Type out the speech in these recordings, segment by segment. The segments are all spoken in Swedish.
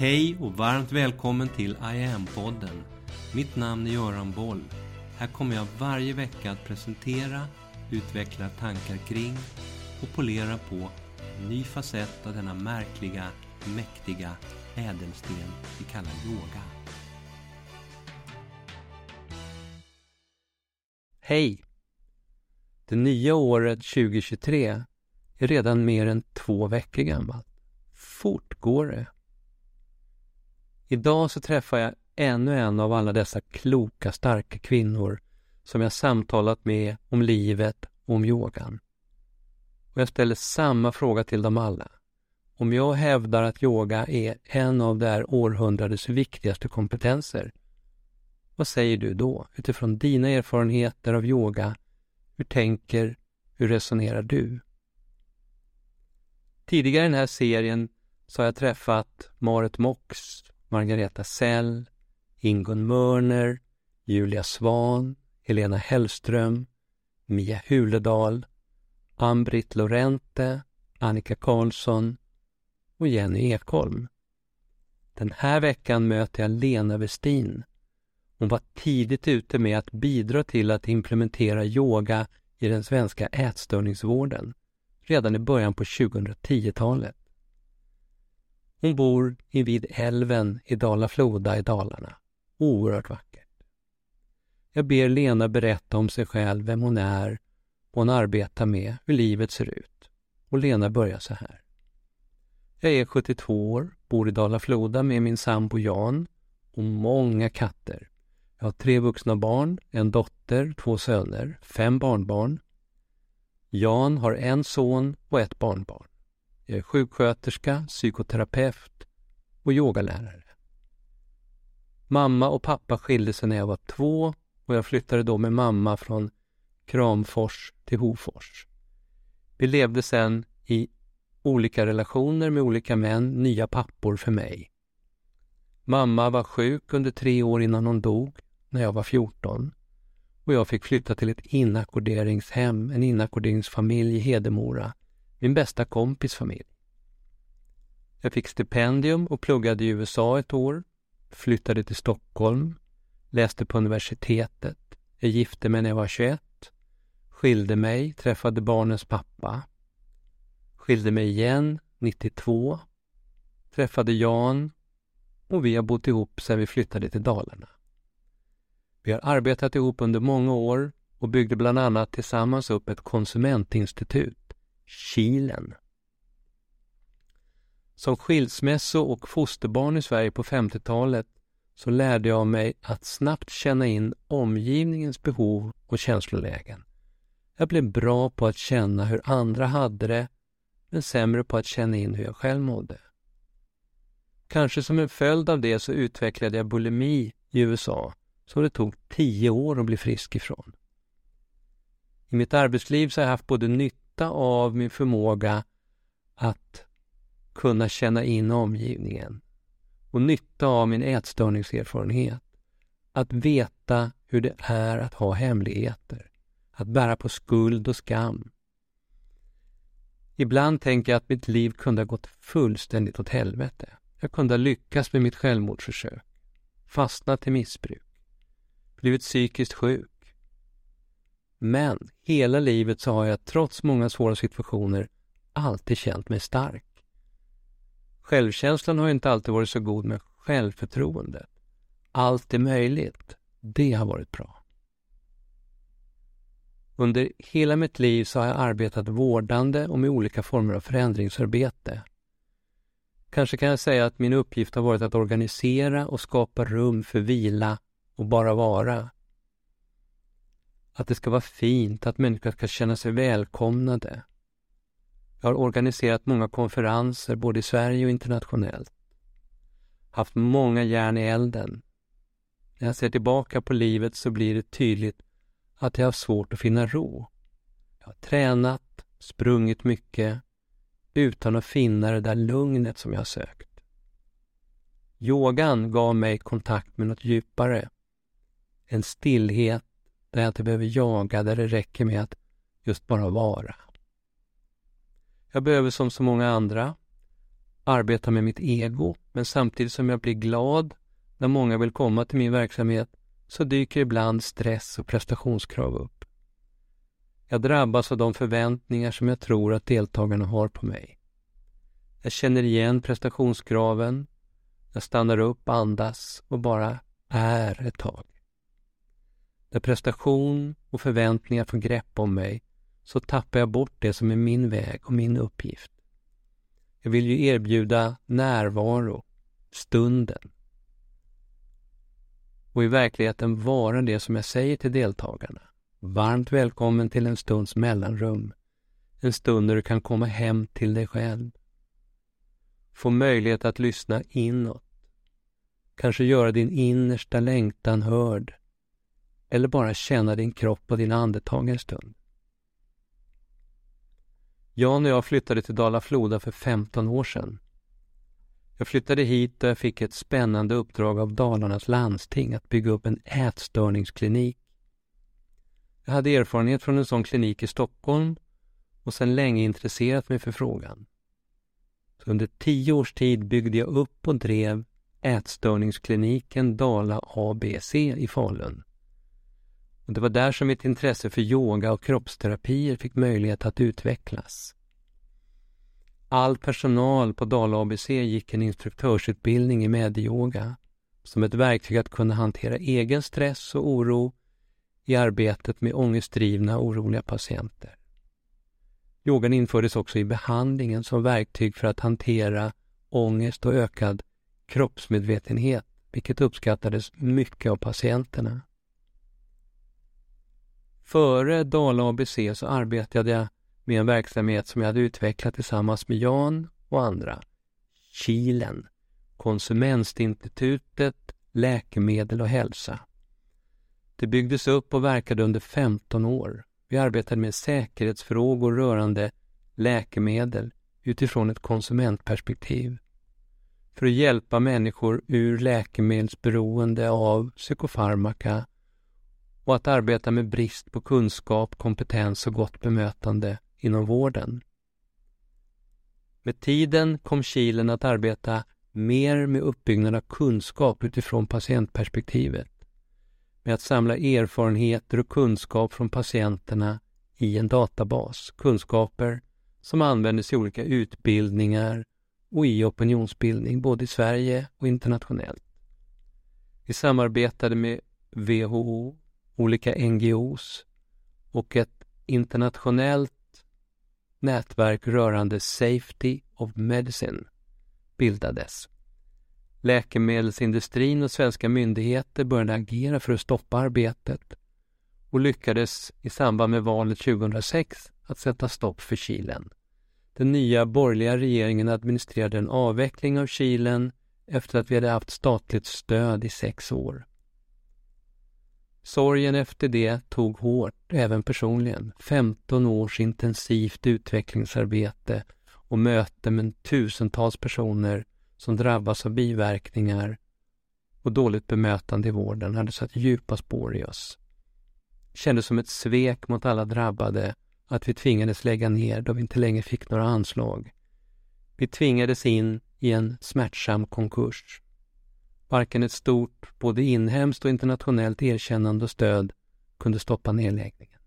Hej och varmt välkommen till I am-podden. Mitt namn är Göran Boll. Här kommer jag varje vecka att presentera, utveckla tankar kring och polera på en ny facett av denna märkliga, mäktiga ädelsten vi kallar yoga. Hej! Det nya året 2023 är redan mer än två veckor gammalt. Fort går det. Idag så träffar jag ännu en av alla dessa kloka, starka kvinnor som jag samtalat med om livet och om yogan. Och jag ställer samma fråga till dem alla. Om jag hävdar att yoga är en av det här århundradets viktigaste kompetenser, vad säger du då utifrån dina erfarenheter av yoga? Hur tänker, hur resonerar du? Tidigare i den här serien så har jag träffat Marit Mox, Margareta Sell, Ingun Mörner, Julia Svan, Helena Hellström, Mia Huledal, Ann-Britt Lorente, Annika Karlsson och Jenny Ekholm. Den här veckan möter jag Lena Westin. Hon var tidigt ute med att bidra till att implementera yoga i den svenska ätstörningsvården redan i början på 2010-talet. Hon bor invid älven i Dala-Floda i Dalarna. Oerhört vackert. Jag ber Lena berätta om sig själv, vem hon är, vad hon arbetar med, hur livet ser ut. Och Lena börjar så här. Jag är 72 år, bor i Dala-Floda med min sambo Jan och många katter. Jag har tre vuxna barn, en dotter, två söner, fem barnbarn. Jan har en son och ett barnbarn. Jag är sjuksköterska, psykoterapeut och yogalärare. Mamma och pappa skilde sig när jag var två och jag flyttade då med mamma från Kramfors till Hofors. Vi levde sedan i olika relationer med olika män, nya pappor för mig. Mamma var sjuk under tre år innan hon dog, när jag var 14. Och jag fick flytta till ett inackorderingshem, en inackorderingsfamilj i Hedemora min bästa kompis familj. Jag fick stipendium och pluggade i USA ett år, flyttade till Stockholm, läste på universitetet, jag gifte mig när jag var 21, skilde mig, träffade barnens pappa, skilde mig igen 92, träffade Jan och vi har bott ihop sedan vi flyttade till Dalarna. Vi har arbetat ihop under många år och byggde bland annat tillsammans upp ett konsumentinstitut Kilen. Som skilsmässo och fosterbarn i Sverige på 50-talet så lärde jag mig att snabbt känna in omgivningens behov och känslolägen. Jag blev bra på att känna hur andra hade det, men sämre på att känna in hur jag själv mådde. Kanske som en följd av det så utvecklade jag bulimi i USA, som det tog tio år att bli frisk ifrån. I mitt arbetsliv så har jag haft både nytta av min förmåga att kunna känna in omgivningen och nytta av min ätstörningserfarenhet. Att veta hur det är att ha hemligheter, att bära på skuld och skam. Ibland tänker jag att mitt liv kunde ha gått fullständigt åt helvete. Jag kunde ha lyckats med mitt självmordsförsök, fastnat i missbruk, blivit psykiskt sjuk, men hela livet så har jag trots många svåra situationer alltid känt mig stark. Självkänslan har inte alltid varit så god men självförtroendet. Allt är möjligt. Det har varit bra. Under hela mitt liv så har jag arbetat vårdande och med olika former av förändringsarbete. Kanske kan jag säga att min uppgift har varit att organisera och skapa rum för vila och bara vara att det ska vara fint, att människor ska känna sig välkomnade. Jag har organiserat många konferenser både i Sverige och internationellt. Haft många järn i elden. När jag ser tillbaka på livet så blir det tydligt att jag har svårt att finna ro. Jag har tränat, sprungit mycket, utan att finna det där lugnet som jag har sökt. Yogan gav mig kontakt med något djupare. En stillhet där jag inte behöver jaga, där det räcker med att just bara vara. Jag behöver som så många andra arbeta med mitt ego, men samtidigt som jag blir glad när många vill komma till min verksamhet så dyker ibland stress och prestationskrav upp. Jag drabbas av de förväntningar som jag tror att deltagarna har på mig. Jag känner igen prestationskraven. Jag stannar upp, andas och bara är ett tag. När prestation och förväntningar får grepp om mig så tappar jag bort det som är min väg och min uppgift. Jag vill ju erbjuda närvaro, stunden. Och i verkligheten vara det som jag säger till deltagarna. Varmt välkommen till en stunds mellanrum. En stund när du kan komma hem till dig själv. Få möjlighet att lyssna inåt. Kanske göra din innersta längtan hörd. Eller bara känna din kropp och dina andetag en stund. Jan och jag flyttade till Dala-Floda för 15 år sedan. Jag flyttade hit och jag fick ett spännande uppdrag av Dalarnas landsting att bygga upp en ätstörningsklinik. Jag hade erfarenhet från en sån klinik i Stockholm och sedan länge intresserat mig för frågan. Så under tio års tid byggde jag upp och drev ätstörningskliniken Dala ABC i Falun. Och det var där som mitt intresse för yoga och kroppsterapier fick möjlighet att utvecklas. All personal på Dala ABC gick en instruktörsutbildning i medyoga som ett verktyg att kunna hantera egen stress och oro i arbetet med ångestdrivna oroliga patienter. Yogan infördes också i behandlingen som verktyg för att hantera ångest och ökad kroppsmedvetenhet, vilket uppskattades mycket av patienterna. Före Dala ABC så arbetade jag med en verksamhet som jag hade utvecklat tillsammans med Jan och andra. Kilen, Konsumentinstitutet, Läkemedel och hälsa. Det byggdes upp och verkade under 15 år. Vi arbetade med säkerhetsfrågor rörande läkemedel utifrån ett konsumentperspektiv för att hjälpa människor ur läkemedelsberoende av psykofarmaka och att arbeta med brist på kunskap, kompetens och gott bemötande inom vården. Med tiden kom Kilen att arbeta mer med uppbyggnad av kunskap utifrån patientperspektivet. Med att samla erfarenheter och kunskap från patienterna i en databas. Kunskaper som användes i olika utbildningar och i opinionsbildning både i Sverige och internationellt. Vi samarbetade med WHO, olika NGOs och ett internationellt nätverk rörande Safety of Medicine bildades. Läkemedelsindustrin och svenska myndigheter började agera för att stoppa arbetet och lyckades i samband med valet 2006 att sätta stopp för Kilen. Den nya borgerliga regeringen administrerade en avveckling av Kilen efter att vi hade haft statligt stöd i sex år. Sorgen efter det tog hårt, även personligen. 15 års intensivt utvecklingsarbete och möte med tusentals personer som drabbas av biverkningar och dåligt bemötande i vården hade satt djupa spår i oss. Det kändes som ett svek mot alla drabbade att vi tvingades lägga ner då vi inte längre fick några anslag. Vi tvingades in i en smärtsam konkurs. Varken ett stort, både inhemskt och internationellt erkännande och stöd kunde stoppa nedläggningen.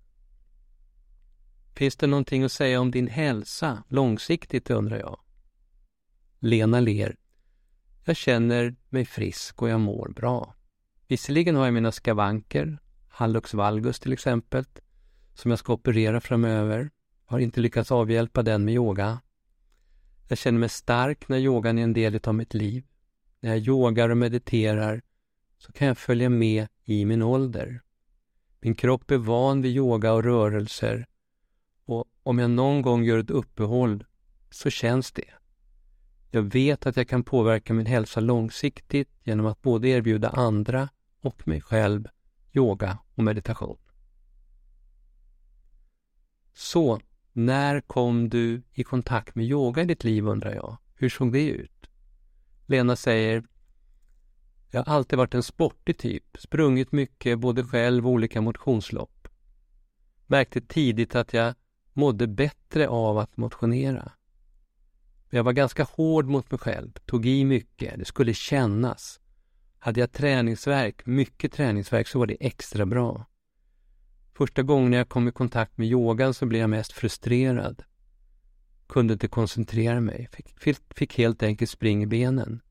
Finns det någonting att säga om din hälsa långsiktigt, undrar jag. Lena ler. Jag känner mig frisk och jag mår bra. Visserligen har jag mina skavanker, hallux valgus till exempel, som jag ska operera framöver. Har inte lyckats avhjälpa den med yoga. Jag känner mig stark när yogan är en del av mitt liv. När jag yogar och mediterar så kan jag följa med i min ålder. Min kropp är van vid yoga och rörelser och om jag någon gång gör ett uppehåll så känns det. Jag vet att jag kan påverka min hälsa långsiktigt genom att både erbjuda andra och mig själv yoga och meditation. Så, när kom du i kontakt med yoga i ditt liv undrar jag? Hur såg det ut? Lena säger Jag har alltid varit en sportig typ, sprungit mycket både själv och olika motionslopp. Märkte tidigt att jag mådde bättre av att motionera. jag var ganska hård mot mig själv, tog i mycket, det skulle kännas. Hade jag träningsverk, mycket träningsverk, så var det extra bra. Första gången jag kom i kontakt med yogan så blev jag mest frustrerad. Kunde inte koncentrera mig, fick, fick helt enkelt spring i benen.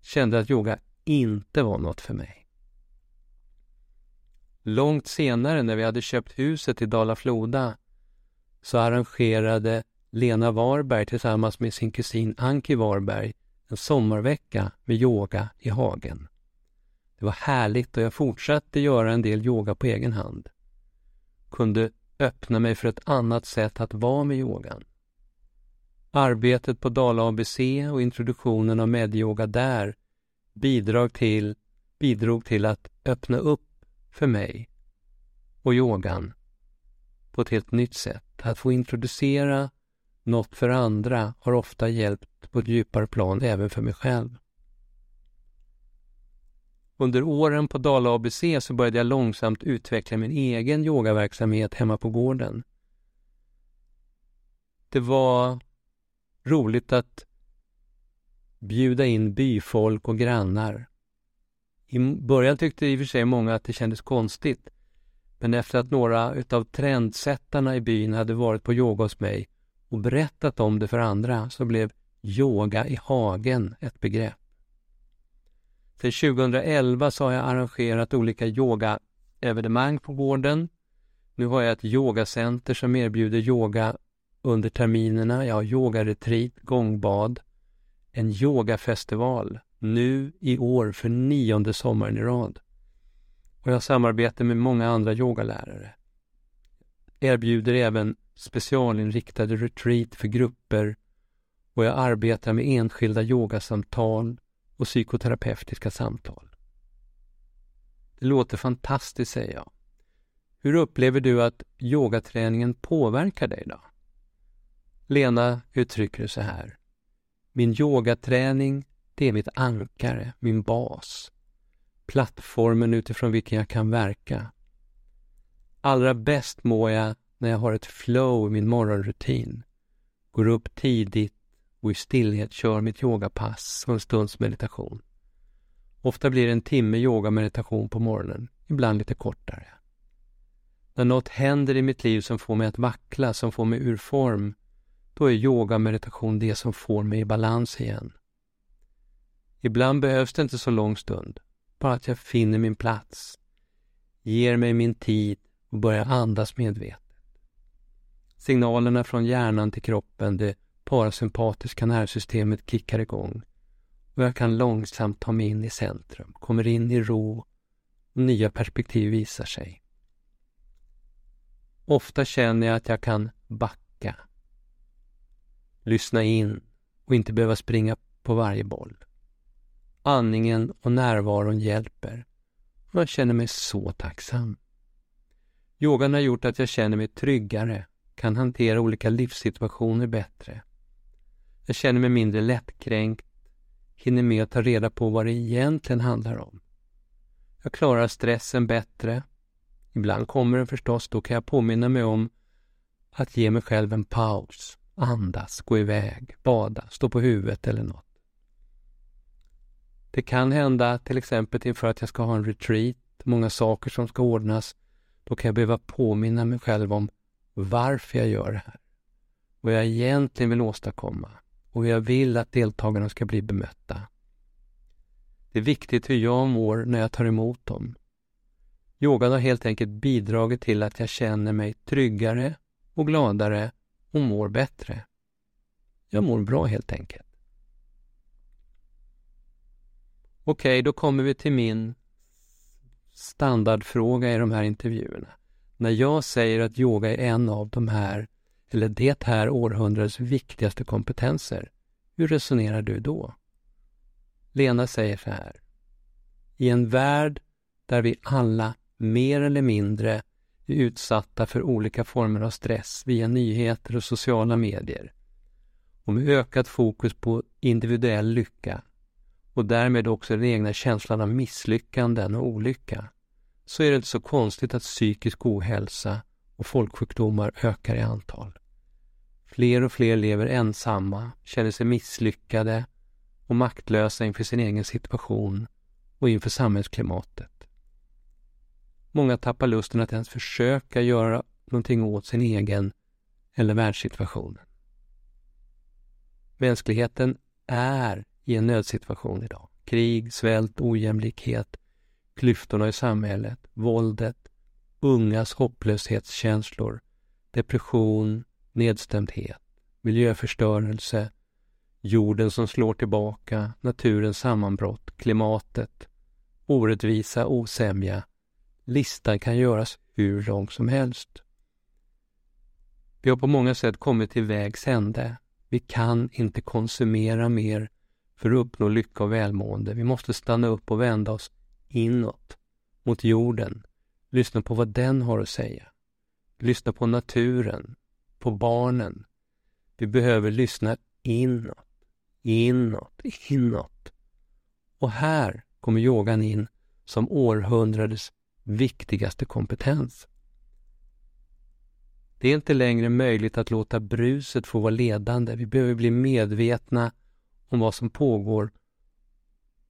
Kände att yoga inte var något för mig. Långt senare när vi hade köpt huset i Dala-Floda så arrangerade Lena Warberg tillsammans med sin kusin Anki Warberg en sommarvecka med yoga i hagen. Det var härligt och jag fortsatte göra en del yoga på egen hand. Kunde öppna mig för ett annat sätt att vara med yogan. Arbetet på Dala ABC och introduktionen av medyoga där bidrog till, bidrog till att öppna upp för mig och yogan på ett helt nytt sätt. Att få introducera något för andra har ofta hjälpt på ett djupare plan även för mig själv. Under åren på Dala ABC så började jag långsamt utveckla min egen yogaverksamhet hemma på gården. Det var roligt att bjuda in byfolk och grannar. I början tyckte i och för sig många att det kändes konstigt. Men efter att några utav trendsättarna i byn hade varit på yoga hos mig och berättat om det för andra så blev yoga i hagen ett begrepp. Sedan 2011 så har jag arrangerat olika yogaevenemang på gården. Nu har jag ett yogacenter som erbjuder yoga under terminerna. Jag har yogaretreat, gångbad, en yogafestival nu i år för nionde sommaren i rad. Och jag samarbetar med många andra yogalärare. Erbjuder även specialinriktade retreat för grupper och jag arbetar med enskilda yogasamtal och psykoterapeutiska samtal. Det låter fantastiskt, säger jag. Hur upplever du att yogaträningen påverkar dig då? Lena uttrycker det så här. Min yogaträning, det är mitt ankare, min bas. Plattformen utifrån vilken jag kan verka. Allra bäst mår jag när jag har ett flow i min morgonrutin. Går upp tidigt och i stillhet kör mitt yogapass och en stunds meditation. Ofta blir det en timme yoga meditation på morgonen, ibland lite kortare. När något händer i mitt liv som får mig att vackla, som får mig ur form, då är yoga meditation det som får mig i balans igen. Ibland behövs det inte så lång stund, bara att jag finner min plats, ger mig min tid och börjar andas medvetet. Signalerna från hjärnan till kroppen, det parasympatiska nervsystemet kickar igång och jag kan långsamt ta mig in i centrum, kommer in i ro och nya perspektiv visar sig. Ofta känner jag att jag kan backa, lyssna in och inte behöva springa på varje boll. Andningen och närvaron hjälper och jag känner mig så tacksam. Yogan har gjort att jag känner mig tryggare, kan hantera olika livssituationer bättre jag känner mig mindre lättkränkt, hinner med att ta reda på vad det egentligen handlar om. Jag klarar stressen bättre. Ibland kommer den förstås, då kan jag påminna mig om att ge mig själv en paus, andas, gå iväg, bada, stå på huvudet eller något. Det kan hända till exempel inför att jag ska ha en retreat, många saker som ska ordnas. Då kan jag behöva påminna mig själv om varför jag gör det här. Vad jag egentligen vill åstadkomma och hur jag vill att deltagarna ska bli bemötta. Det är viktigt hur jag mår när jag tar emot dem. Yogan har helt enkelt bidragit till att jag känner mig tryggare och gladare och mår bättre. Jag mår bra helt enkelt. Okej, då kommer vi till min standardfråga i de här intervjuerna. När jag säger att yoga är en av de här eller det här århundradets viktigaste kompetenser. Hur resonerar du då? Lena säger så här. I en värld där vi alla mer eller mindre är utsatta för olika former av stress via nyheter och sociala medier och med ökat fokus på individuell lycka och därmed också den egna känslan av misslyckanden och olycka så är det inte så konstigt att psykisk ohälsa och folksjukdomar ökar i antal. Fler och fler lever ensamma, känner sig misslyckade och maktlösa inför sin egen situation och inför samhällsklimatet. Många tappar lusten att ens försöka göra någonting åt sin egen eller världssituationen. Mänskligheten är i en nödsituation idag. Krig, svält, ojämlikhet, klyftorna i samhället, våldet, ungas hopplöshetskänslor, depression, nedstämdhet, miljöförstörelse, jorden som slår tillbaka, naturens sammanbrott, klimatet, orättvisa, osämja. Listan kan göras hur lång som helst. Vi har på många sätt kommit till vägs ände. Vi kan inte konsumera mer för att uppnå lycka och välmående. Vi måste stanna upp och vända oss inåt, mot jorden. Lyssna på vad den har att säga. Lyssna på naturen, på barnen. Vi behöver lyssna inåt, inåt, inåt. Och här kommer yogan in som århundradets viktigaste kompetens. Det är inte längre möjligt att låta bruset få vara ledande. Vi behöver bli medvetna om vad som pågår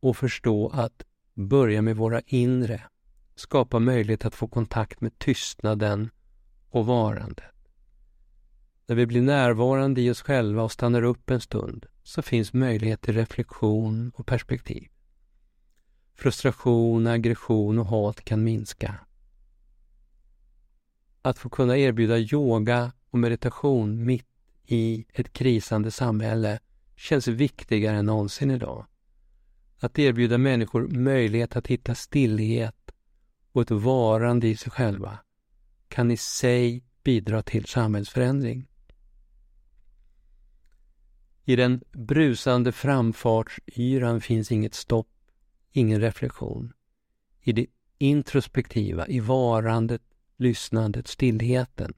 och förstå att börja med våra inre, skapa möjlighet att få kontakt med tystnaden och varandet. När vi blir närvarande i oss själva och stannar upp en stund så finns möjlighet till reflektion och perspektiv. Frustration, aggression och hat kan minska. Att få kunna erbjuda yoga och meditation mitt i ett krisande samhälle känns viktigare än någonsin idag. Att erbjuda människor möjlighet att hitta stillhet och ett varande i sig själva kan i sig bidra till samhällsförändring. I den brusande framfartsyran finns inget stopp, ingen reflektion. I det introspektiva, i varandet, lyssnandet, stillheten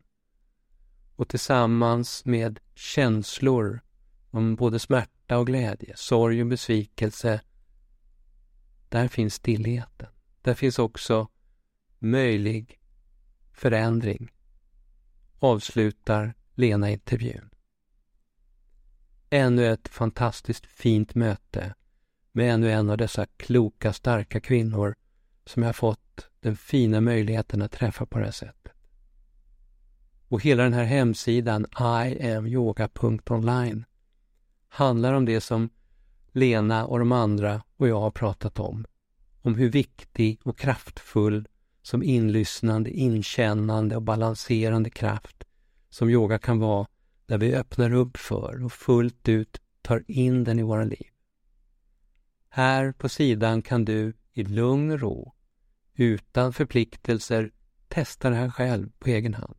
och tillsammans med känslor om både smärta och glädje, sorg och besvikelse, där finns stillheten. Där finns också möjlig förändring, avslutar Lena intervjun. Ännu ett fantastiskt fint möte med ännu en av dessa kloka, starka kvinnor som jag fått den fina möjligheten att träffa på det här sättet. Och hela den här hemsidan, iamyoga.online, handlar om det som Lena och de andra och jag har pratat om. Om hur viktig och kraftfull som inlyssnande, inkännande och balanserande kraft som yoga kan vara där vi öppnar upp för och fullt ut tar in den i våra liv. Här på sidan kan du i lugn och ro, utan förpliktelser, testa det här själv på egen hand.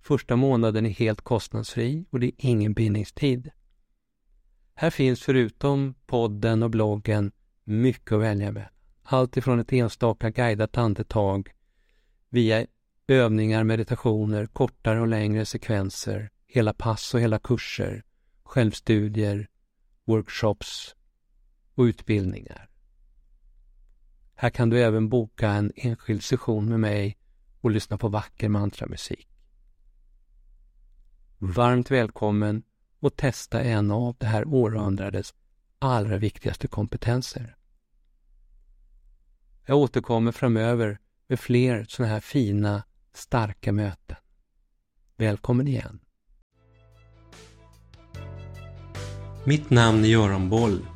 Första månaden är helt kostnadsfri och det är ingen bindningstid. Här finns förutom podden och bloggen mycket att välja med. Allt ifrån ett enstaka guidat andetag via övningar, meditationer, kortare och längre sekvenser, hela pass och hela kurser, självstudier, workshops och utbildningar. Här kan du även boka en enskild session med mig och lyssna på vacker mantramusik. Varmt välkommen och testa en av det här århundradets allra viktigaste kompetenser. Jag återkommer framöver med fler sådana här fina, starka möten. Välkommen igen! Mitt namn är Göran Boll.